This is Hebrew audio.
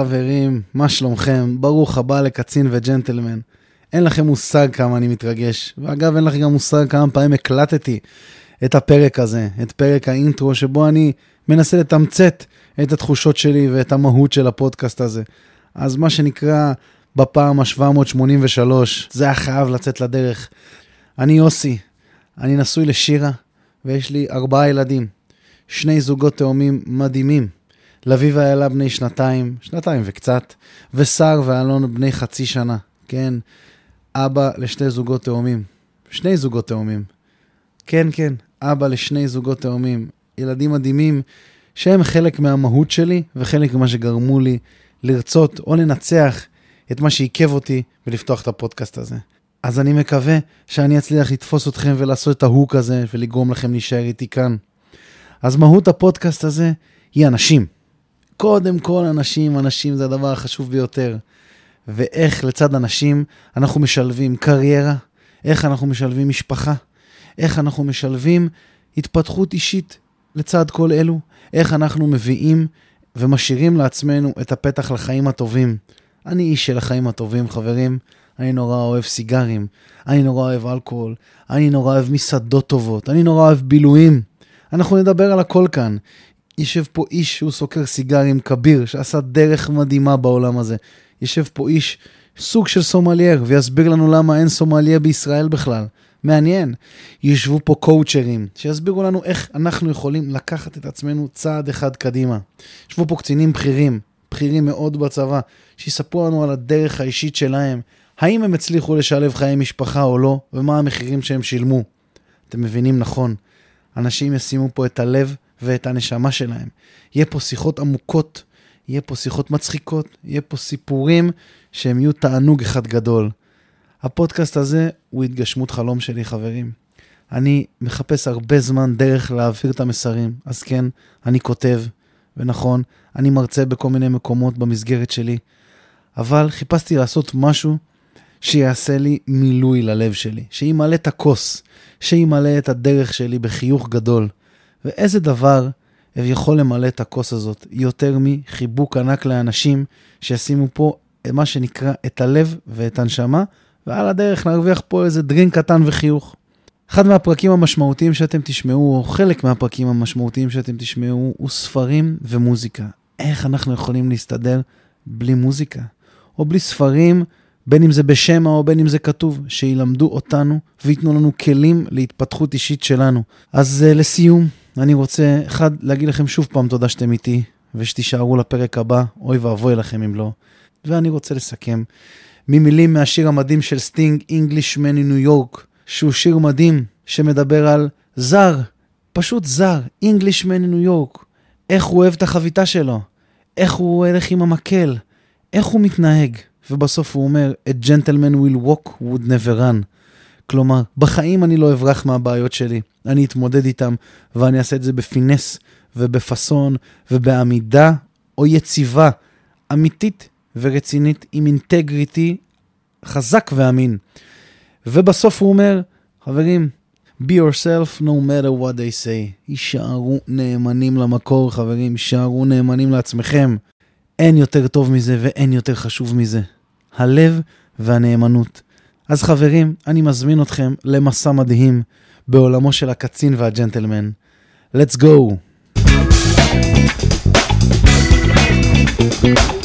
חברים, מה שלומכם? ברוך הבא לקצין וג'נטלמן. אין לכם מושג כמה אני מתרגש. ואגב, אין לכם גם מושג כמה פעמים הקלטתי את הפרק הזה, את פרק האינטרו, שבו אני מנסה לתמצת את התחושות שלי ואת המהות של הפודקאסט הזה. אז מה שנקרא, בפעם ה-783, זה היה חייב לצאת לדרך. אני יוסי, אני נשוי לשירה, ויש לי ארבעה ילדים. שני זוגות תאומים מדהימים. לביא ואיילה בני שנתיים, שנתיים וקצת, ושר ואלון בני חצי שנה, כן? אבא לשתי זוגות תאומים. שני זוגות תאומים. כן, כן, אבא לשני זוגות תאומים. ילדים מדהימים שהם חלק מהמהות שלי וחלק ממה שגרמו לי לרצות או לנצח את מה שעיכב אותי ולפתוח את הפודקאסט הזה. אז אני מקווה שאני אצליח לתפוס אתכם ולעשות את ההוק הזה ולגרום לכם להישאר איתי כאן. אז מהות הפודקאסט הזה היא אנשים. קודם כל אנשים, אנשים זה הדבר החשוב ביותר. ואיך לצד אנשים אנחנו משלבים קריירה, איך אנחנו משלבים משפחה, איך אנחנו משלבים התפתחות אישית לצד כל אלו, איך אנחנו מביאים ומשאירים לעצמנו את הפתח לחיים הטובים. אני איש של החיים הטובים, חברים. אני נורא אוהב סיגרים, אני נורא אוהב אלכוהול, אני נורא אוהב מסעדות טובות, אני נורא אוהב בילויים. אנחנו נדבר על הכל כאן. יושב פה איש שהוא סוקר סיגרים כביר, שעשה דרך מדהימה בעולם הזה. יושב פה איש, סוג של סומלייר, ויסביר לנו למה אין סומלייר בישראל בכלל. מעניין. ישבו פה קואוצ'רים, שיסבירו לנו איך אנחנו יכולים לקחת את עצמנו צעד אחד קדימה. ישבו פה קצינים בכירים, בכירים מאוד בצבא, שיספרו לנו על הדרך האישית שלהם, האם הם הצליחו לשלב חיי משפחה או לא, ומה המחירים שהם שילמו. אתם מבינים נכון, אנשים ישימו פה את הלב ואת הנשמה שלהם. יהיה פה שיחות עמוקות, יהיה פה שיחות מצחיקות, יהיה פה סיפורים שהם יהיו תענוג אחד גדול. הפודקאסט הזה הוא התגשמות חלום שלי, חברים. אני מחפש הרבה זמן דרך להעביר את המסרים, אז כן, אני כותב, ונכון, אני מרצה בכל מיני מקומות במסגרת שלי, אבל חיפשתי לעשות משהו שיעשה לי מילוי ללב שלי, שימלא את הכוס, שימלא את הדרך שלי בחיוך גדול. ואיזה דבר יכול למלא את הכוס הזאת יותר מחיבוק ענק לאנשים שישימו פה מה שנקרא את הלב ואת הנשמה, ועל הדרך נרוויח פה איזה דרינק קטן וחיוך. אחד מהפרקים המשמעותיים שאתם תשמעו, או חלק מהפרקים המשמעותיים שאתם תשמעו, הוא ספרים ומוזיקה. איך אנחנו יכולים להסתדר בלי מוזיקה? או בלי ספרים, בין אם זה בשמע או בין אם זה כתוב, שילמדו אותנו וייתנו לנו כלים להתפתחות אישית שלנו. אז uh, לסיום, אני רוצה, אחד, להגיד לכם שוב פעם תודה שאתם איתי, ושתישארו לפרק הבא, אוי ואבוי לכם אם לא. ואני רוצה לסכם ממילים מהשיר המדהים של סטינג, Englishman in New York, שהוא שיר מדהים, שמדבר על זר, פשוט זר, Englishman in New York. איך הוא אוהב את החביתה שלו, איך הוא הולך עם המקל, איך הוא מתנהג. ובסוף הוא אומר, A gentleman will walk would never run. כלומר, בחיים אני לא אברח מהבעיות שלי, אני אתמודד איתם, ואני אעשה את זה בפינס ובפאסון ובעמידה או יציבה אמיתית ורצינית עם אינטגריטי חזק ואמין. ובסוף הוא אומר, חברים, be yourself no matter what they say. יישארו נאמנים למקור, חברים, יישארו נאמנים לעצמכם. אין יותר טוב מזה ואין יותר חשוב מזה. הלב והנאמנות. אז חברים, אני מזמין אתכם למסע מדהים בעולמו של הקצין והג'נטלמן. Let's go! thank you